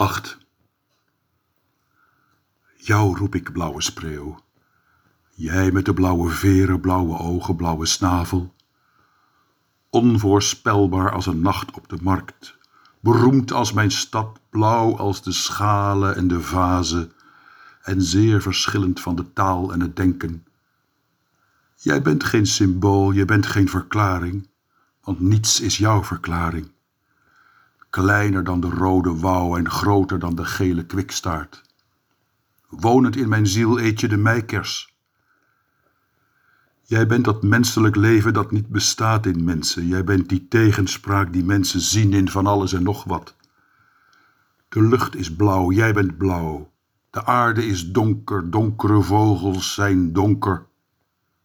8. Jou roep ik, blauwe spreeuw. Jij met de blauwe veren, blauwe ogen, blauwe snavel. Onvoorspelbaar als een nacht op de markt. Beroemd als mijn stad, blauw als de schalen en de vazen. En zeer verschillend van de taal en het denken. Jij bent geen symbool, je bent geen verklaring, want niets is jouw verklaring. Kleiner dan de rode wouw en groter dan de gele kwikstaart. Wonend in mijn ziel eet je de meikers. Jij bent dat menselijk leven dat niet bestaat in mensen. Jij bent die tegenspraak die mensen zien in van alles en nog wat. De lucht is blauw, jij bent blauw. De aarde is donker, donkere vogels zijn donker.